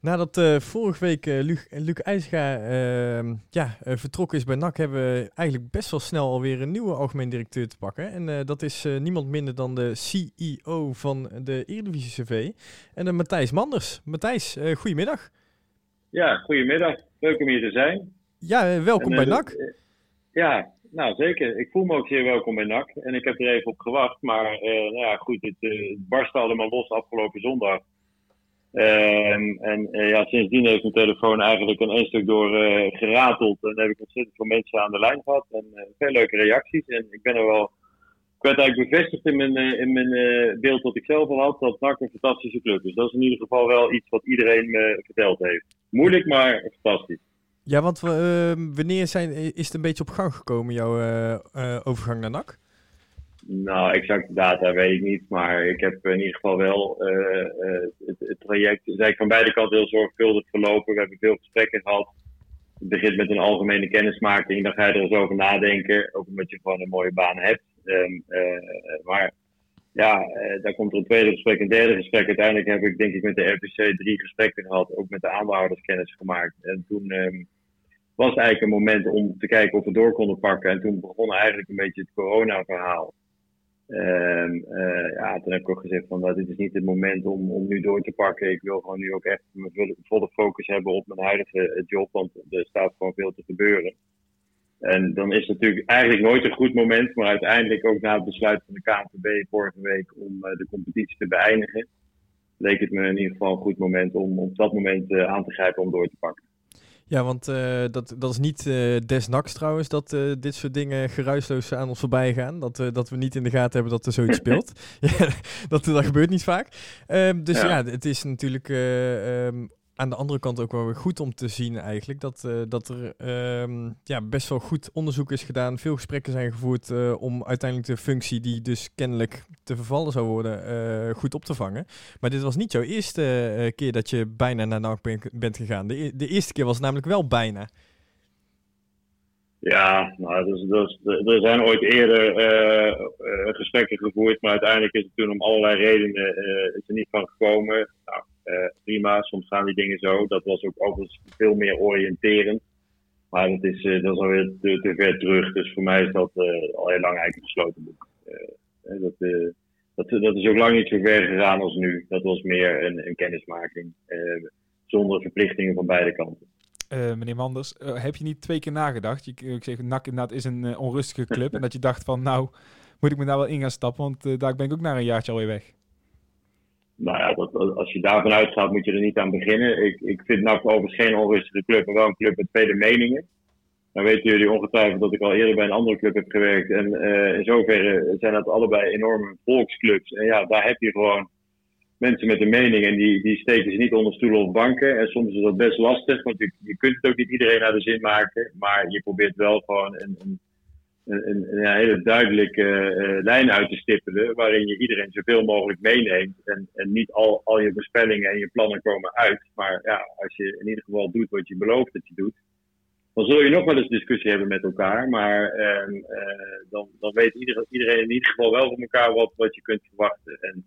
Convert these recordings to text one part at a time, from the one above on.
Nadat uh, vorige week uh, Luc, Luc IJsga uh, ja, vertrokken is bij NAC, hebben we eigenlijk best wel snel alweer een nieuwe algemeen directeur te pakken. En dat is niemand minder dan de CEO van de Eredivisie CV. En Matthijs Manders. Matthijs, goedemiddag. Ja, goedemiddag. Leuk om hier te zijn. Ja, welkom bij NAC. ja, nou zeker. Ik voel me ook zeer welkom bij NAC. En ik heb er even op gewacht. Maar nou ja, goed, het, barstte allemaal los afgelopen zondag. Um, en uh, ja, sindsdien heeft mijn telefoon eigenlijk een stuk door uh, gerateld. En heb ik ontzettend veel mensen aan de lijn gehad. En uh, veel leuke reacties. En ik ben er wel. Ik werd eigenlijk bevestigd in mijn, in mijn beeld wat ik zelf al had. Dat NAC een fantastische club is. Dat is in ieder geval wel iets wat iedereen me verteld heeft. Moeilijk, maar fantastisch. Ja, want ehm, wanneer zijn, is het een beetje op gang gekomen, jouw overgang naar NAC? Nou, exacte data weet ik niet. Maar ik heb in ieder geval wel uh, uh, het, het, traject is eigenlijk van beide kanten heel zorgvuldig verlopen. We hebben veel gesprekken gehad. Het begint met een algemene kennismaking. Dan ga je er eens over nadenken. Ook omdat je gewoon een mooie baan hebt. Um, uh, maar ja, daar komt er een tweede gesprek, een derde gesprek. Uiteindelijk heb ik denk ik met de RPC drie gesprekken gehad. Ook met de aandeelhouders kennis gemaakt. En toen was het eigenlijk een moment om te kijken of we door konden pakken. En toen begon eigenlijk een beetje het corona-verhaal. Um, ja, toen heb ik ook gezegd van nou, dit is niet het moment om, om nu door te pakken. Ik wil gewoon nu ook echt mijn volle focus hebben op mijn huidige eh, job, want er staat gewoon veel te gebeuren. En dan is het natuurlijk eigenlijk nooit een goed moment, maar uiteindelijk ook na het besluit van de KNVB vorige week om uh, de competitie te beëindigen, leek het me in ieder geval een goed moment om op dat moment aan te grijpen om door te pakken. Ja, want uh, dat, dat is niet uh, des naks trouwens dat uh, dit soort dingen geruisloos aan ons voorbij gaan. Dat, dat we niet in de gaten hebben dat er zoiets speelt. ja, dat, dat gebeurt niet vaak. Um, dus ja. ja. het is natuurlijk um, aan de andere kant ook wel weer goed om te zien eigenlijk dat, uh, dat er um, ja, best wel goed onderzoek is gedaan. Veel gesprekken zijn gevoerd uh, om uiteindelijk de functie die dus kennelijk te vervallen zou worden uh, goed op te vangen. Maar dit was niet jouw eerste keer dat je bijna naar NAC bent gegaan. De, de, eerste keer was namelijk wel bijna. Ja, nou, dus, dus, er zijn ooit eerder gesprekken gevoerd, maar uiteindelijk is het toen om allerlei redenen is er niet van gekomen. Nou, uh, prima, soms gaan die dingen zo. Dat was ook overigens veel meer oriënterend. Maar dat is, uh, dat is alweer te, te, ver terug. Dus voor mij is dat uh, al heel lang eigenlijk een gesloten boek. dat, dat, dat is ook lang niet zo ver gegaan als nu. Dat was meer een, een kennismaking. zonder verplichtingen van beide kanten. meneer Manders, heb je niet twee keer nagedacht? Je, ik zeg, NAC inderdaad is een onrustige club. en dat je dacht van, nou, moet ik me daar wel in gaan stappen? Want daar ben ik ook na een jaartje alweer weg nou ja, als je daarvan uitgaat, moet je er niet aan beginnen. Ik, ik vind NAC overigens geen onrustige club, maar wel een club met vele meningen. Dan weten jullie ongetwijfeld dat ik al eerder bij een andere club heb gewerkt. En uh, in zoverre zijn dat allebei enorme volksclubs. En ja, daar heb je gewoon mensen met een mening en die, die steken ze niet onder stoelen of banken. En soms is dat best lastig, want je, je kunt het ook niet iedereen naar de zin maken. Maar je probeert wel gewoon een, een een, hele duidelijke uh, lijn uit te stippelen, waarin je iedereen zoveel mogelijk meeneemt en, en niet al, al je voorspellingen en je plannen komen uit. Maar ja, als je in ieder geval doet wat je belooft dat je doet, dan zul je nog wel eens discussie hebben met elkaar. Maar uh, uh, dan, dan weet iedereen, iedereen in ieder geval wel van elkaar wat, wat je kunt verwachten. En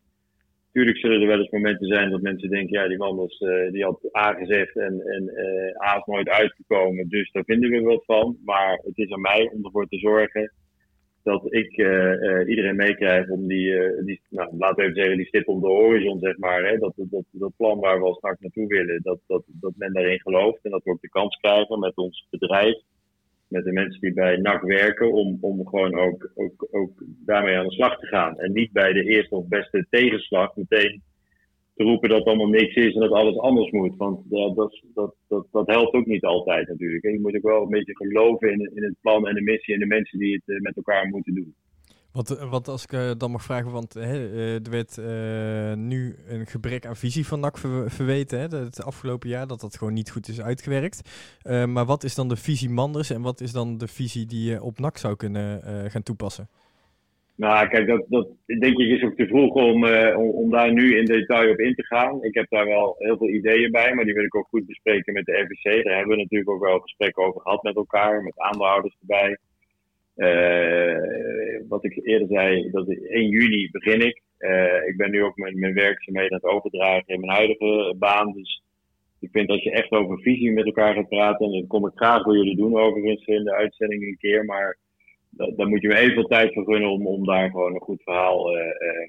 Tuurlijk zullen er wel eens momenten zijn dat mensen denken, ja, die man uh, die had A gezegd en, en uh, A is nooit uitgekomen, dus daar vinden we wat van. Maar het is aan mij om ervoor te zorgen dat ik uh, iedereen meekrijg om die, die nou, even zeggen, die stip op de horizon, zeg maar. Hè, dat, dat, dat plan waar we al straks naartoe willen, dat, dat, dat men daarin gelooft en dat we ook de kans krijgen met ons bedrijf met de mensen die bij NAC werken, om, om gewoon ook, ook, ook daarmee aan de slag te gaan. En niet bij de eerste of beste tegenslag meteen te roepen dat allemaal niks is en dat alles anders moet. Want dat, dat, dat, dat helpt ook niet altijd natuurlijk. Je moet ook wel een beetje geloven in, in het plan en de missie en de mensen die het eh, met elkaar moeten doen. Eh, want als ik uh, dan mag vragen, want hè, er werd nu een gebrek aan visie van NAC verweten hè, het afgelopen jaar, dat dat gewoon niet goed is uitgewerkt. maar wat is dan de visie Manders en wat is dan de visie die je op NAC zou kunnen gaan toepassen? Nou, kijk, dat, dat denk ik is ook te vroeg om, om, om, daar nu in detail op in te gaan. Ik heb daar wel heel veel ideeën bij, maar die wil ik ook goed bespreken met de RVC. Daar hebben we natuurlijk ook wel gesprekken over gehad met elkaar, met aandeelhouders erbij. Uh, wat ik eerder zei, dat 1 juni begin ik. Uh, ik ben nu ook mijn, mijn werkzaamheden aan het overdragen in mijn huidige baan. Dus ik vind als je echt over visie met elkaar gaat praten, en dat kom ik graag voor jullie doen overigens in de uitzending een keer, maar dan moet je me even tijd vergunnen om, om daar gewoon een goed verhaal uh,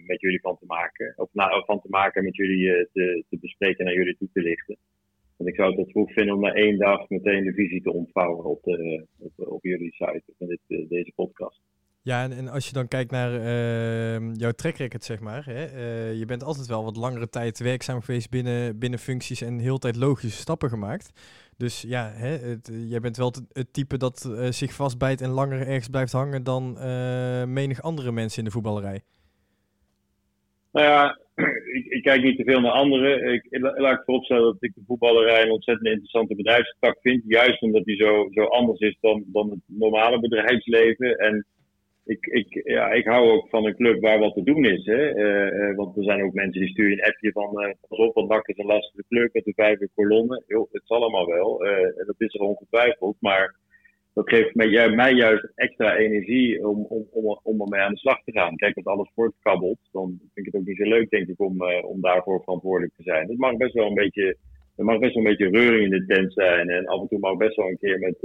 met jullie van te maken. Of van te maken met jullie te, te bespreken en naar jullie toe te lichten. Want ik zou het wat vroeg vinden om na één dag meteen de visie te ontvouwen op, de, op, op jullie site van dit, deze podcast. Ja, en, en, als je dan kijkt naar uh, jouw track record, zeg maar. Hè, uh, je bent altijd wel wat langere tijd werkzaam geweest binnen, binnen functies en heel tijd logische stappen gemaakt. Dus ja, hè, het, jij bent wel het, type dat uh, zich vastbijt en langer ergens blijft hangen dan menig andere mensen in de voetballerij. Nou ja, ik, kijk niet te veel naar anderen. Ik, laat ik vooropstellen dat ik de voetballerij een ontzettend interessante bedrijfstak vind. Juist omdat die zo, zo anders is dan, dan het normale bedrijfsleven. En ik, ik, ja, ik hou ook van een club waar wat te doen is. Hè? Uh, want er zijn ook mensen die sturen een appje van uh, pas op, want NAC is een lastige club met de vijf kolonnen. Jo, het zal allemaal wel. Uh, dat is er ongetwijfeld. Maar dat geeft mij, mij juist extra energie om, om, om, om ermee aan de slag te gaan. Kijk, als alles voortkabbelt, dan vind ik het ook niet zo leuk, denk ik, om, om daarvoor verantwoordelijk te zijn. Het mag best wel een beetje, er mag best wel een beetje reuring in de tent zijn. En af en toe mag best wel een keer met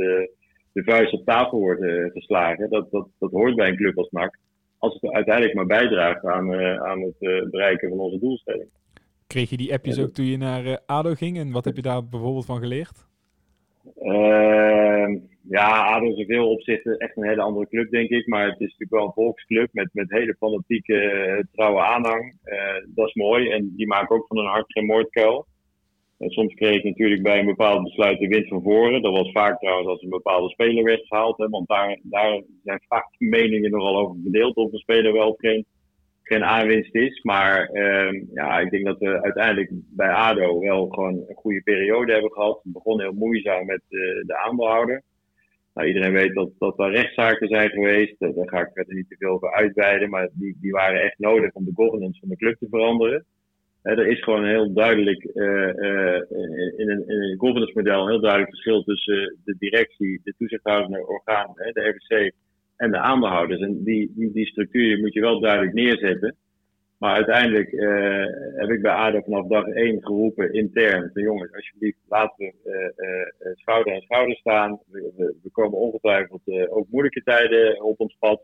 de vuist op tafel wordt uh, geslagen. Dat, dat, dat hoort bij een club als NAC. Als het uiteindelijk maar bijdraagt aan, uh, aan het bereiken van onze doelstelling. Kreeg je die appjes ook toen je naar ADO ging? En wat heb je daar bijvoorbeeld van geleerd? Ehm, ja, ADO is in veel opzichten echt een hele andere club, denk ik. Maar het is natuurlijk wel een volksclub met, met hele fanatieke, trouwe aanhang. dat is mooi. En die maken ook van een hart geen moordkuil. En soms kreeg ik natuurlijk bij een bepaald besluit de wind van voren. Dat was vaak trouwens als een bepaalde speler werd gehaald. Hè, want daar, daar zijn vaak meningen nogal over verdeeld of een speler wel of geen, geen aanwinst is. Maar uh, ja, ik denk dat we uiteindelijk bij ADO wel gewoon een goede periode hebben gehad. Het begon heel moeizaam met uh, de aandeelhouder. Nou, iedereen weet dat, dat er rechtszaken zijn geweest. Daar ga ik verder niet te veel over uitweiden. Maar die, die waren echt nodig om de governance van de club te veranderen er is gewoon heel duidelijk uh, in, een, in een governance model een heel duidelijk verschil tussen de directie, de toezichthoudende orgaan, de RVC en de aandeelhouders. En die, die, die structuur moet je wel duidelijk neerzetten. Maar uiteindelijk uh, heb ik bij ADO vanaf dag één geroepen intern van jongens, alsjeblieft laten we schouder aan schouder staan. We, we, komen ongetwijfeld ook moeilijke tijden op ons pad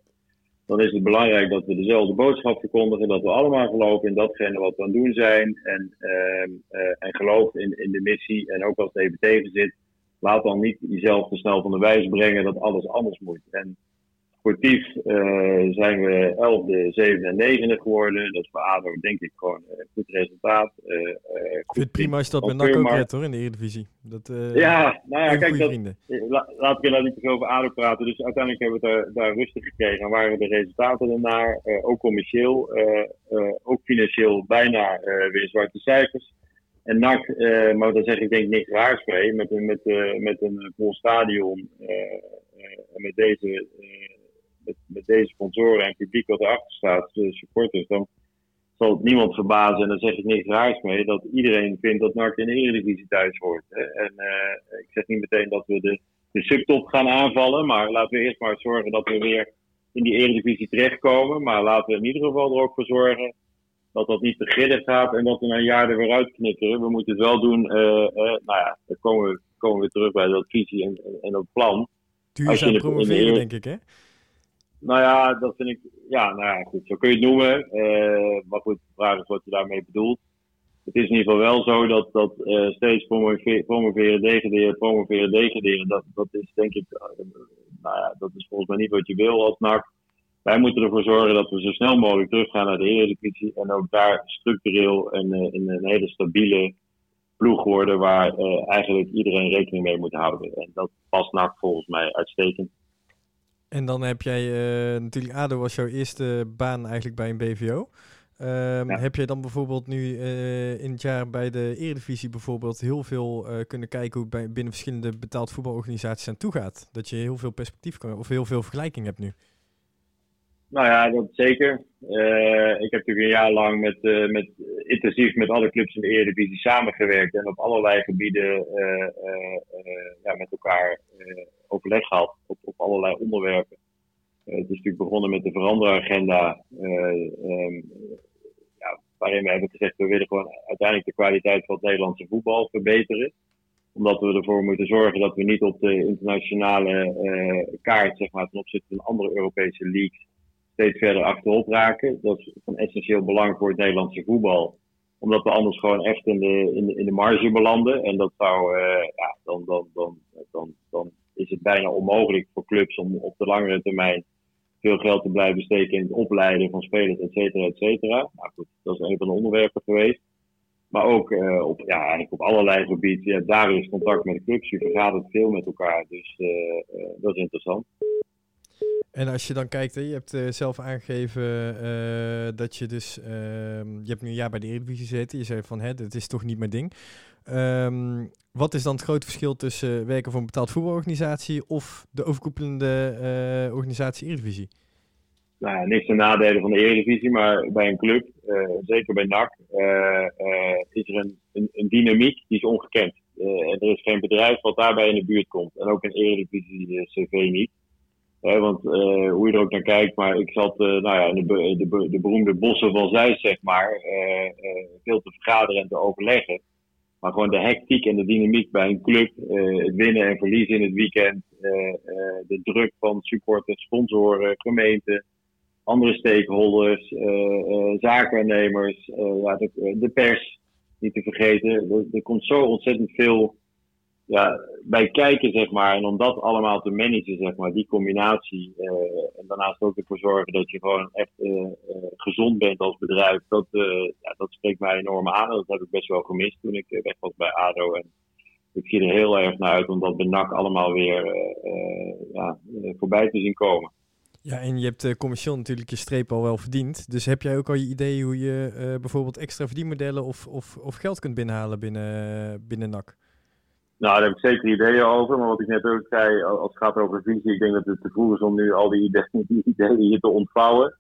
dan is het belangrijk dat we dezelfde boodschap verkondigen. Dat we allemaal geloven in datgene wat we aan het doen zijn. En, uh, uh, en geloof in, in de missie. En ook als het even tegen zit, laat dan niet jezelf te snel van de wijs brengen dat alles anders moet. En sportief uh, zijn we 11e, 7e en 9e geworden. Dat is voor ADO denk ik gewoon een goed resultaat. Uh, uh, ik vind het prima als je dat met NAC ook hebt hoor, in de Eredivisie. Dat, ja, nou ja, kijk, dat, la, laat ik er niet te veel over ADO praten. Dus uiteindelijk hebben we het daar, daar rustig gekregen. En waren de resultaten ernaar, ook commercieel, ook financieel bijna weer zwarte cijfers. En NAC, maar daar zeg ik denk ik niks raars mee, met, met, met een vol stadion en met deze met, met deze sponsoren en publiek wat erachter staat, de supporters, dan zal het niemand verbazen, en daar zeg ik niks raars mee, dat iedereen vindt dat NAC in de Eredivisie thuis hoort. En uh, ik zeg niet meteen dat we de, de subtop gaan aanvallen, maar laten we eerst maar zorgen dat we weer in die Eredivisie terechtkomen. Maar laten we in ieder geval er ook voor zorgen dat dat niet te grillen gaat en dat we na een jaar er weer uitknikkeren. We moeten het wel doen, uh, uh, nou ja, dan komen we, komen we terug bij dat visie en, en, dat plan. Duurzaam promoveren, denk ik, hè? Nou ja, dat vind ik. Ja, nou ja, goed, zo kun je het noemen. Uh, maar goed, de vraag is wat je daarmee bedoelt. Het is in ieder geval wel zo dat, dat uh, steeds promoveren, promoveren, degraderen, promoveren, degraderen. Dat, dat is denk ik. Uh, nou ja, dat is volgens mij niet wat je wil als NAC. Wij moeten ervoor zorgen dat we zo snel mogelijk teruggaan naar de Eredivisie. En ook daar structureel en een hele stabiele ploeg worden waar eigenlijk iedereen rekening mee moet houden. En dat past NAC volgens mij uitstekend. En dan heb jij uh, natuurlijk ADO was jouw eerste baan eigenlijk bij een BVO. Um, Heb jij dan bijvoorbeeld nu uh, in het jaar bij de Eredivisie bijvoorbeeld heel veel uh, kunnen kijken hoe het bij, binnen verschillende betaald voetbalorganisaties aan toe gaat? Dat je heel veel perspectief kan of heel veel vergelijking hebt nu? Nou ja, dat zeker. Uh, ik heb natuurlijk een jaar lang met, met, intensief met alle clubs in de Eredivisie samengewerkt en op allerlei gebieden ja, met elkaar overleg gehad op, op allerlei onderwerpen. Het is natuurlijk begonnen met de veranderagenda. Um, ja, waarin we hebben gezegd, we willen gewoon uiteindelijk de kwaliteit van het Nederlandse voetbal verbeteren. Omdat we ervoor moeten zorgen dat we niet op de internationale kaart, zeg maar, ten opzichte van andere Europese leagues, steeds verder achterop raken. Dat is van essentieel belang voor het Nederlandse voetbal. Omdat we anders gewoon echt in de, in de, marge belanden. En dat zou, uh, ja, dan, dan, dan, dan, dan is het bijna onmogelijk voor clubs om op de langere termijn veel geld te blijven steken in het opleiden van spelers, et cetera, et cetera. Nou goed, dat is een van de onderwerpen geweest. Maar ook uh, op, ja, eigenlijk op allerlei gebieden. Daar is contact met de clubs. Je vergadert veel met elkaar. Dus uh, dat is interessant. En als je dan kijkt, hè, je hebt uh, zelf aangegeven uh, dat je dus, uh, je hebt nu een jaar bij de Eredivisie gezeten. Je zei van, hè, dit is toch niet mijn ding. Um, wat is dan het grote verschil tussen werken voor een betaald voetbalorganisatie of de overkoepelende uh, organisatie Eredivisie? Nou ja, niks ten nadele van de Eredivisie, maar bij een club, zeker bij NAC, is er een, een, een, dynamiek die is ongekend. er is geen bedrijf wat daarbij in de buurt komt. En ook een Eredivisie CV niet. Want uh, hoe je er ook naar kijkt, maar ik zat uh, nou ja, in de, de, de, beroemde bossen van Zeist, zeg maar, uh, veel te vergaderen en te overleggen. Maar gewoon de hectiek en de dynamiek bij een club, het winnen en verliezen in het weekend, de druk van supporters, sponsoren, gemeenten, andere stakeholders, zakennemers, ja, de, de, pers, niet te vergeten. Er, er komt zo ontzettend veel ja, bij kijken, zeg maar. En om dat allemaal te managen, zeg maar, die combinatie. Uh, en daarnaast ook ervoor zorgen dat je gewoon echt uh, uh, gezond bent als bedrijf. Dat, ja, dat spreekt mij enorm aan. Dat heb ik best wel gemist toen ik weg was bij ADO. En ik zie er heel erg naar uit om dat bij NAC allemaal weer ja, voorbij te zien komen. Ja, en je hebt commercieel natuurlijk je streep al wel verdiend. Dus heb jij ook al je idee hoe je bijvoorbeeld extra verdienmodellen of, of, of geld kunt binnenhalen binnen, binnen NAC? Nou, daar heb ik zeker ideeën over. Maar wat ik net ook zei, als het gaat over visie, ik denk dat het te vroeg is om nu al die ideeën, die ideeën hier te ontvouwen.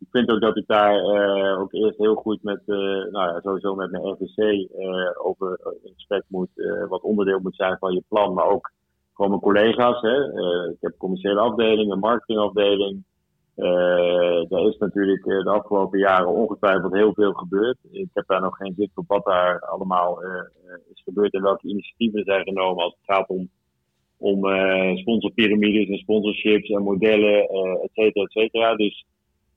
Ik vind ook dat ik daar uh, ook eerst heel goed met, uh, nou ja, sowieso met mijn RVC uh, over in gesprek moet, wat onderdeel moet zijn van je plan. Maar ook gewoon mijn collega's. Hè. ik heb commerciële afdeling, een marketingafdeling. Uh, er is natuurlijk de afgelopen jaren ongetwijfeld heel veel gebeurd. Ik heb daar nog geen zicht op wat daar allemaal uh, is gebeurd en welke initiatieven zijn genomen als het gaat om, om uh, sponsorpyramides en sponsorships en modellen, et cetera, et cetera. Dus,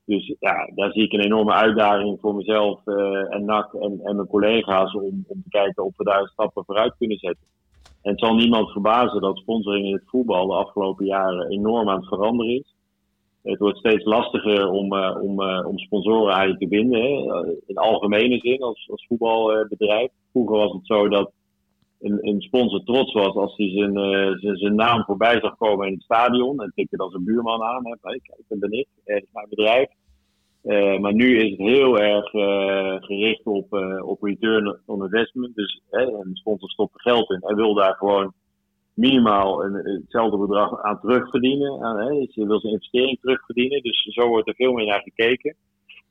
dus ja, daar zie ik een enorme uitdaging voor mezelf en NAC en, en mijn collega's om, om te kijken of we daar stappen vooruit kunnen zetten. En het zal niemand verbazen dat sponsoring in het voetbal de afgelopen jaren enorm aan het veranderen is het wordt steeds lastiger om, uh, om, uh, om sponsoren eigenlijk te vinden. Hè? In algemene zin als, als voetbalbedrijf. Vroeger was het zo dat een, een sponsor trots was als hij zijn, zijn, zijn, naam voorbij zag komen in het stadion. En tikte dan zijn buurman aan. Hè? Kijk, dat ben ik. Dat is mijn bedrijf. maar nu is het heel erg gericht op, op return on investment. Dus een sponsor stopt geld in en wil daar gewoon minimaal een, hetzelfde bedrag aan terugverdienen. Aan, hè, dus je wil zijn investering terugverdienen. Dus zo wordt er veel meer naar gekeken.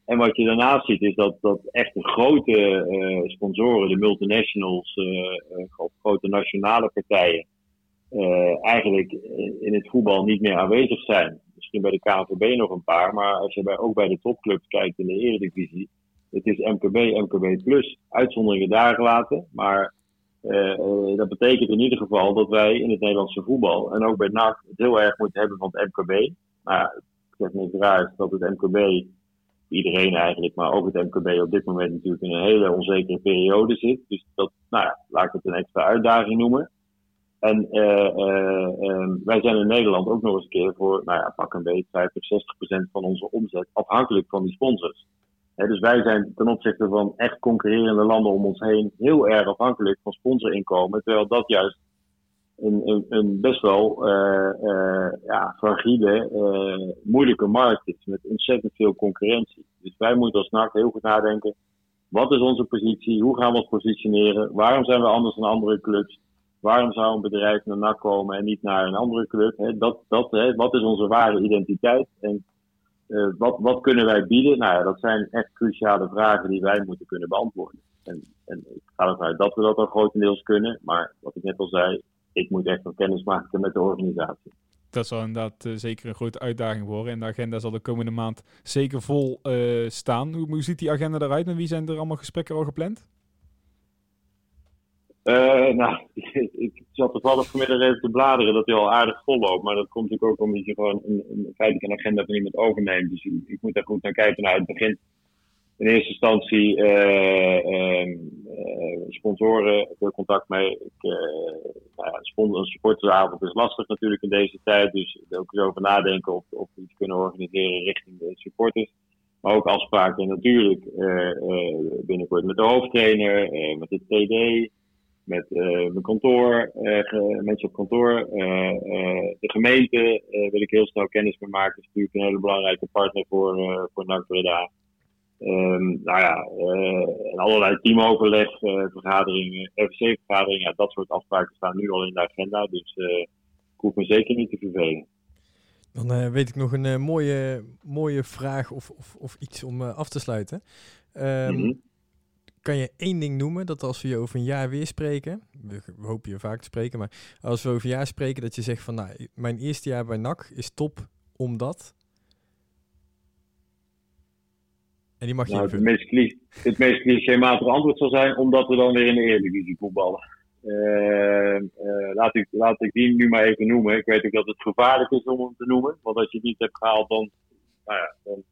En wat je daarnaast ziet is dat, dat echt de grote uh, sponsoren, de multinationals, uh, of grote nationale partijen, eigenlijk in het voetbal niet meer aanwezig zijn. Misschien bij de KNVB nog een paar, maar als je bij, ook bij de topclubs kijkt in de Eredivisie, het is MKB, MKB plus. Uitzonderingen daar gelaten, maar dat betekent in ieder geval dat wij in het Nederlandse voetbal en ook bij NAC het heel erg moeten hebben van het MKB. Maar ik zeg niet raar dat het MKB, iedereen eigenlijk, maar ook het MKB op dit moment natuurlijk in een hele onzekere periode zit. Dus dat, nou ja, laat ik het een extra uitdaging noemen. En uh, uh, wij zijn in Nederland ook nog eens een keer voor, nou ja, pak een beetje 50, 60 procent van onze omzet afhankelijk van die sponsors dus wij zijn ten opzichte van echt concurrerende landen om ons heen heel erg afhankelijk van sponsorinkomen. Terwijl dat juist een, een, een best wel uh, uh, ja, fragiele, uh, moeilijke markt is. Met ontzettend veel concurrentie. Dus wij moeten als NAC heel goed nadenken. Wat is onze positie? Hoe gaan we ons positioneren? Waarom zijn we anders dan andere clubs? Waarom zou een bedrijf naar NAC komen en niet naar een andere club? Dat, dat, wat is onze ware identiteit? En uh, wat, wat kunnen wij bieden? Nou ja, dat zijn echt cruciale vragen die wij moeten kunnen beantwoorden. En, en ik ga ervan uit dat we dat al grotendeels kunnen. Maar wat ik net al zei, ik moet echt nog kennis maken met de organisatie. dat zal inderdaad uh, zeker een grote uitdaging worden. En de agenda zal de komende maand zeker vol uh, staan. Hoe, hoe, ziet die agenda eruit? Met wie zijn er allemaal gesprekken al gepland? Uh, nou, ik zat toevallig vanmiddag even te bladeren dat hij al aardig vol loopt. Maar dat komt natuurlijk ook omdat je gewoon een, een feitelijke agenda van iemand overneemt. Dus ik, ik moet daar goed naar kijken. Nou, het begint in eerste instantie uh, sponsoren veel contact mee. Ik, nou een supportersavond is lastig natuurlijk in deze tijd. Dus ook eens over nadenken of, of we iets kunnen organiseren richting de supporters. Maar ook afspraken natuurlijk binnenkort met de hoofdtrainer, met de TD, met mijn kantoor, mensen op kantoor. de gemeente wil ik heel snel kennis mee maken. Dat is natuurlijk een hele belangrijke partner voor, voor NAC Breda. Um, nou ja, uh, en allerlei teamoverleg, uh, vergaderingen, RVC-vergaderingen, ja, dat soort afspraken staan nu al in de agenda. Dus uh, ik hoef me zeker niet te vervelen. Dan weet ik nog een mooie, mooie vraag of, of, of iets om af te sluiten. Um, mm -hmm. Kan je één ding noemen dat als we je over een jaar weer spreken, we, we, hopen je vaak te spreken, maar als we over een jaar spreken, dat je zegt van nou, mijn eerste jaar bij NAC is top omdat. En die mag je nou, het, meest cliché, het meest clichématige antwoord zal zijn omdat we dan weer in de Eredivisie voetballen. Uh, uh, laat, ik, laat ik die nu maar even noemen. Ik weet ook dat het gevaarlijk is om hem te noemen. Want als je het niet hebt gehaald, dan, nou ja, dan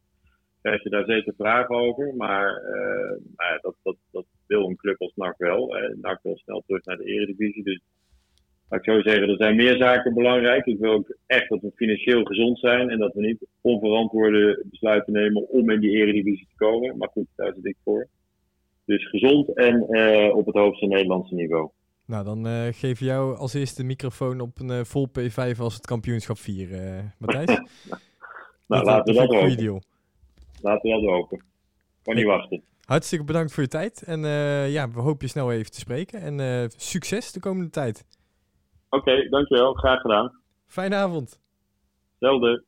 krijg je daar zeker vragen over. Maar uh, nou dat, dat, dat wil een club als NAC wel. NAC wil snel terug naar de Eredivisie. Dus laat ik zo zeggen, er zijn meer zaken belangrijk. Ik wil ook echt dat we financieel gezond zijn en dat we niet onverantwoorde besluiten nemen om in die eredivisie te komen. Maar goed, daar zit ik voor. Dus gezond en uh, op het hoogste Nederlandse niveau. Nou, dan uh, geef jou als eerste de microfoon op een uh, vol P5 als het kampioenschap 4, Matthijs. nou, dat, laten we dat, dat. Laten we dat hopen. Kan niet wachten. Hartstikke bedankt voor je tijd. En ja, we hopen je snel even te spreken. En succes de komende tijd. Oké, okay, dankjewel. Graag gedaan. Fijne avond. Hetzelfde.